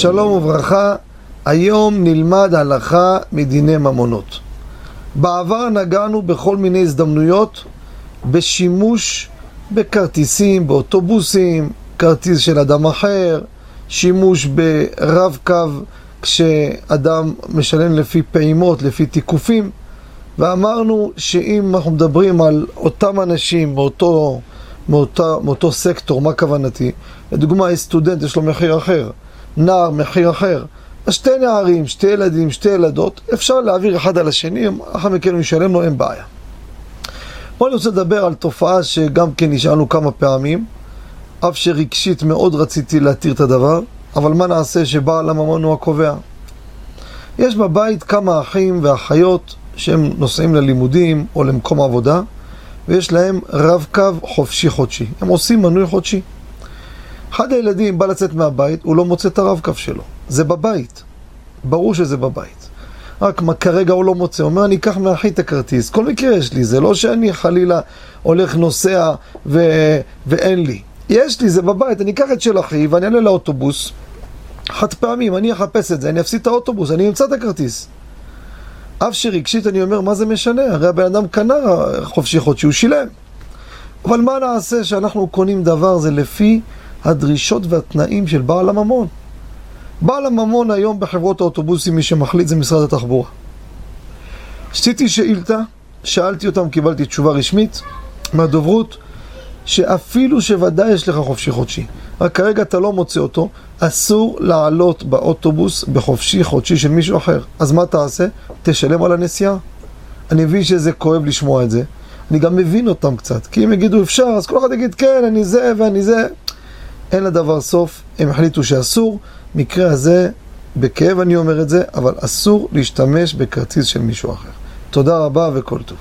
שלום וברכה, היום נלמד הלכה מדיני ממונות. בעבר נגענו בכל מיני הזדמנויות בשימוש בכרטיסים, באוטובוסים, כרטיס של אדם אחר, שימוש ברב קו כשאדם משלם לפי פעימות, לפי תיקופים, ואמרנו שאם אנחנו מדברים על אותם אנשים מאותו, מאותה, מאותו סקטור, מה כוונתי? לדוגמה, סטודנט, יש לו מחיר אחר, נער, מחיר אחר. אז שתי נערים, שתי ילדים, שתי ילדות, אפשר להעביר אחד על השני, אחר מכן הוא ישלם לו, אין בעיה. פה אני רוצה לדבר על תופעה שגם כן נשאלנו כמה פעמים, אף שרגשית מאוד רציתי להתיר את הדבר, אבל מה נעשה שבעל הממון הוא הקובע? יש בבית כמה אחים ואחיות שהם נוסעים ללימודים או למקום עבודה, ויש להם רב קו חופשי חודשי. הם עושים מנוי חודשי. אחד הילדים בא לצאת מהבית, הוא לא מוצא את הרב קו שלו. זה בבית. ברור שזה בבית. רק מה כרגע הוא לא מוצא, הוא אומר אני אקח מאחי את הכרטיס, כל מקרה יש לי, זה לא שאני חלילה הולך נוסע ו... ואין לי. יש לי, זה בבית, אני אקח את של אחי ואני אעלה לאוטובוס, חד פעמים, אני אחפש את זה, אני אפסיד את האוטובוס, אני אמצא את הכרטיס. אף שרגשית אני אומר, מה זה משנה? הרי הבן אדם קנה חופשי חודשי, הוא שילם. אבל מה נעשה שאנחנו קונים דבר זה לפי הדרישות והתנאים של בעל הממון? בעל הממון היום בחברות האוטובוסים, מי שמחליט זה משרד התחבורה. עשיתי שאילתה, שאלתי אותם, קיבלתי תשובה רשמית מהדוברות, שאפילו שוודאי יש לך חופשי חודשי, רק כרגע אתה לא מוצא אותו, אסור לעלות באוטובוס בחופשי חודשי של מישהו אחר. אז מה תעשה? תשלם על הנסיעה. אני מבין שזה כואב לשמוע את זה. אני גם מבין אותם קצת, כי אם יגידו אפשר, אז כל אחד יגיד כן, אני זה ואני זה. אין לדבר סוף, הם החליטו שאסור. מקרה הזה, בכאב אני אומר את זה, אבל אסור להשתמש בכרטיס של מישהו אחר. תודה רבה וכל טוב.